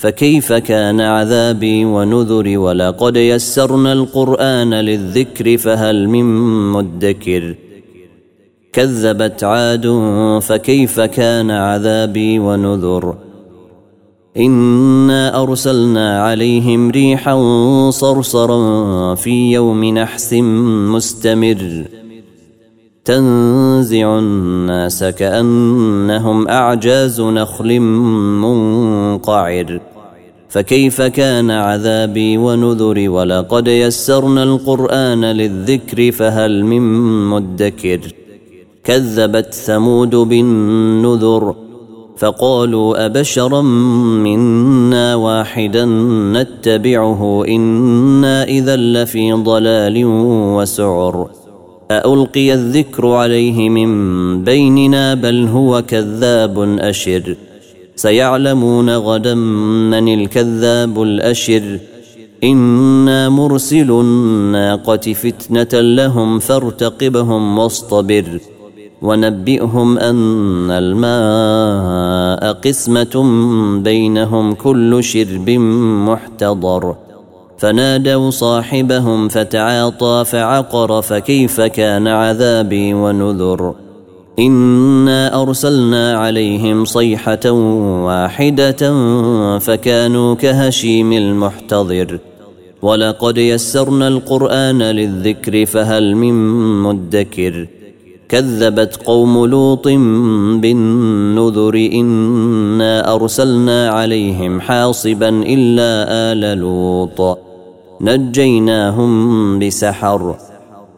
فكيف كان عذابي ونذري ولقد يسرنا القرآن للذكر فهل من مدكر كذبت عاد فكيف كان عذابي ونذر إنا أرسلنا عليهم ريحا صرصرا في يوم نحس مستمر تنزع الناس كأنهم أعجاز نخل منقعر فكيف كان عذابي ونذري ولقد يسرنا القرآن للذكر فهل من مدكر كذبت ثمود بالنذر فقالوا أبشرا منا واحدا نتبعه إنا إذا لفي ضلال وسعر ألقي الذكر عليه من بيننا بل هو كذاب أشر سيعلمون غدا من الكذاب الأشر. إنا مرسل الناقة فتنة لهم فارتقبهم واصطبر. ونبئهم أن الماء قسمة بينهم كل شرب محتضر. فنادوا صاحبهم فتعاطى فعقر فكيف كان عذابي ونذر. إنا أرسلنا عليهم صيحة واحدة فكانوا كهشيم المحتضر. ولقد يسرنا القرآن للذكر فهل من مدكر؟ كذبت قوم لوط بالنذر إنا أرسلنا عليهم حاصبا إلا آل لوط. نجيناهم بسحر.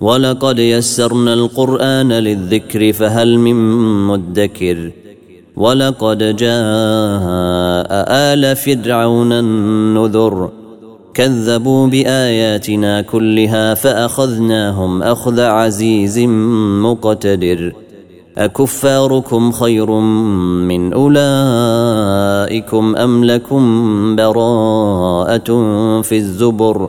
ولقد يسرنا القرآن للذكر فهل من مدكر ولقد جاء آل فرعون النذر كذبوا بآياتنا كلها فأخذناهم أخذ عزيز مقتدر أكفاركم خير من أولئكم أم لكم براءة في الزبر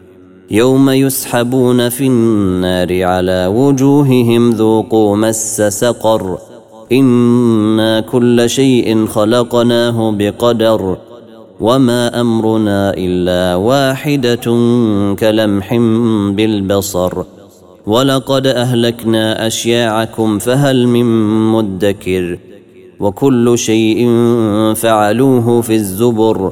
يوم يسحبون في النار على وجوههم ذوقوا مس سقر. إنا كل شيء خلقناه بقدر. وما أمرنا إلا واحدة كلمح بالبصر. ولقد أهلكنا أشياعكم فهل من مدكر. وكل شيء فعلوه في الزبر.